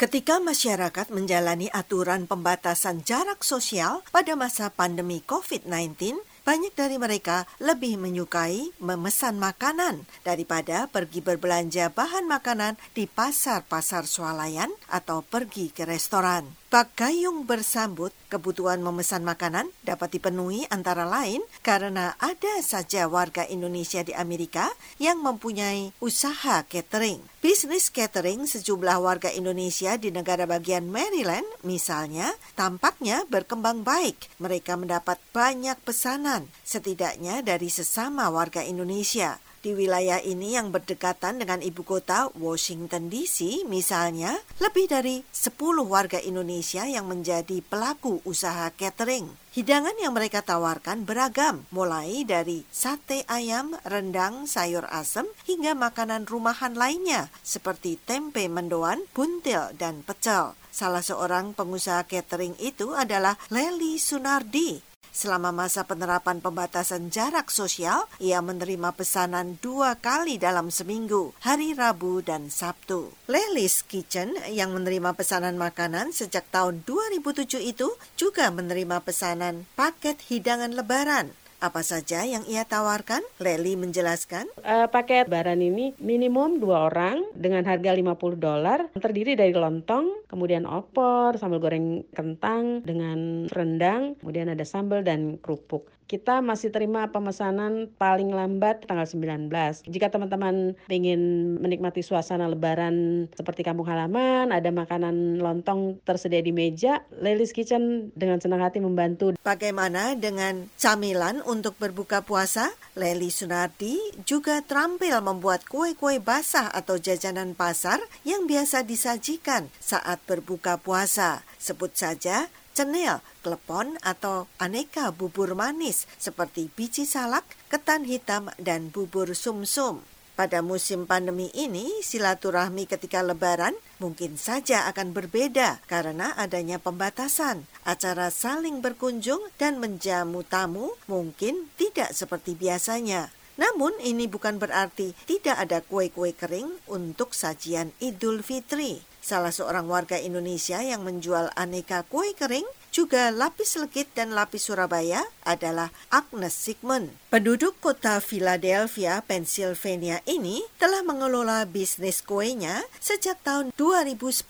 Ketika masyarakat menjalani aturan pembatasan jarak sosial pada masa pandemi COVID-19, banyak dari mereka lebih menyukai memesan makanan daripada pergi berbelanja bahan makanan di pasar-pasar swalayan atau pergi ke restoran. Pak Gayung bersambut kebutuhan memesan makanan dapat dipenuhi antara lain karena ada saja warga Indonesia di Amerika yang mempunyai usaha catering. Bisnis catering sejumlah warga Indonesia di negara bagian Maryland misalnya tampaknya berkembang baik. Mereka mendapat banyak pesanan setidaknya dari sesama warga Indonesia. Di wilayah ini yang berdekatan dengan ibu kota Washington DC misalnya, lebih dari 10 warga Indonesia yang menjadi pelaku usaha catering. Hidangan yang mereka tawarkan beragam, mulai dari sate ayam, rendang, sayur asem, hingga makanan rumahan lainnya seperti tempe mendoan, buntil, dan pecel. Salah seorang pengusaha catering itu adalah Leli Sunardi Selama masa penerapan pembatasan jarak sosial, ia menerima pesanan dua kali dalam seminggu, hari Rabu dan Sabtu. Lelis Kitchen yang menerima pesanan makanan sejak tahun 2007 itu juga menerima pesanan paket hidangan lebaran apa saja yang ia tawarkan? Leli menjelaskan. Uh, paket lebaran ini minimum dua orang dengan harga 50 dolar. Terdiri dari lontong, kemudian opor, sambal goreng kentang dengan rendang, kemudian ada sambal dan kerupuk kita masih terima pemesanan paling lambat tanggal 19. Jika teman-teman ingin menikmati suasana lebaran seperti kampung halaman, ada makanan lontong tersedia di meja, Lelis Kitchen dengan senang hati membantu. Bagaimana dengan camilan untuk berbuka puasa? Leli Sunardi juga terampil membuat kue-kue basah atau jajanan pasar yang biasa disajikan saat berbuka puasa. Sebut saja cenil, klepon, atau aneka bubur manis seperti biji salak, ketan hitam, dan bubur sumsum. Pada musim pandemi ini, silaturahmi ketika lebaran mungkin saja akan berbeda karena adanya pembatasan. Acara saling berkunjung dan menjamu tamu mungkin tidak seperti biasanya. Namun ini bukan berarti tidak ada kue-kue kering untuk sajian Idul Fitri. Salah seorang warga Indonesia yang menjual aneka kue kering juga lapis legit dan lapis Surabaya adalah Agnes Sigmund. Penduduk kota Philadelphia, Pennsylvania ini telah mengelola bisnis kuenya sejak tahun 2010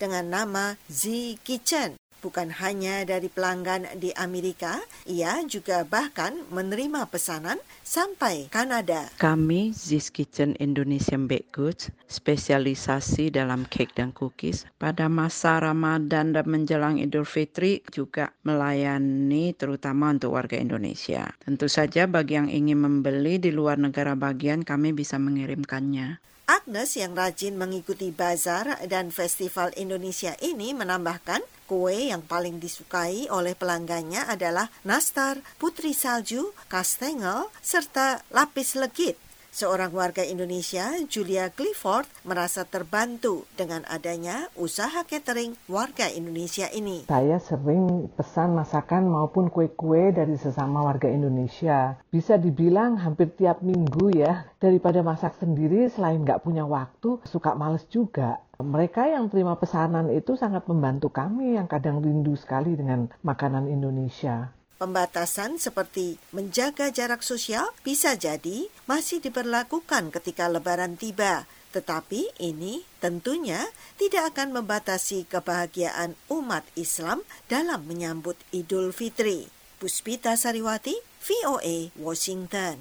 dengan nama Z Kitchen bukan hanya dari pelanggan di Amerika, ia juga bahkan menerima pesanan sampai Kanada. Kami Ziz Kitchen Indonesian Baked Goods spesialisasi dalam cake dan cookies. Pada masa Ramadan dan menjelang Idul Fitri juga melayani terutama untuk warga Indonesia. Tentu saja bagi yang ingin membeli di luar negara bagian kami bisa mengirimkannya. Agnes yang rajin mengikuti bazar dan festival Indonesia ini menambahkan kue yang paling disukai oleh pelanggannya adalah nastar, putri salju, kastengel, serta lapis legit. Seorang warga Indonesia, Julia Clifford, merasa terbantu dengan adanya usaha catering warga Indonesia ini. Saya sering pesan masakan maupun kue-kue dari sesama warga Indonesia. Bisa dibilang hampir tiap minggu ya, daripada masak sendiri selain nggak punya waktu, suka males juga. Mereka yang terima pesanan itu sangat membantu kami yang kadang rindu sekali dengan makanan Indonesia. Pembatasan seperti menjaga jarak sosial bisa jadi masih diberlakukan ketika Lebaran tiba, tetapi ini tentunya tidak akan membatasi kebahagiaan umat Islam dalam menyambut Idul Fitri. Puspita Sariwati, VOA, Washington.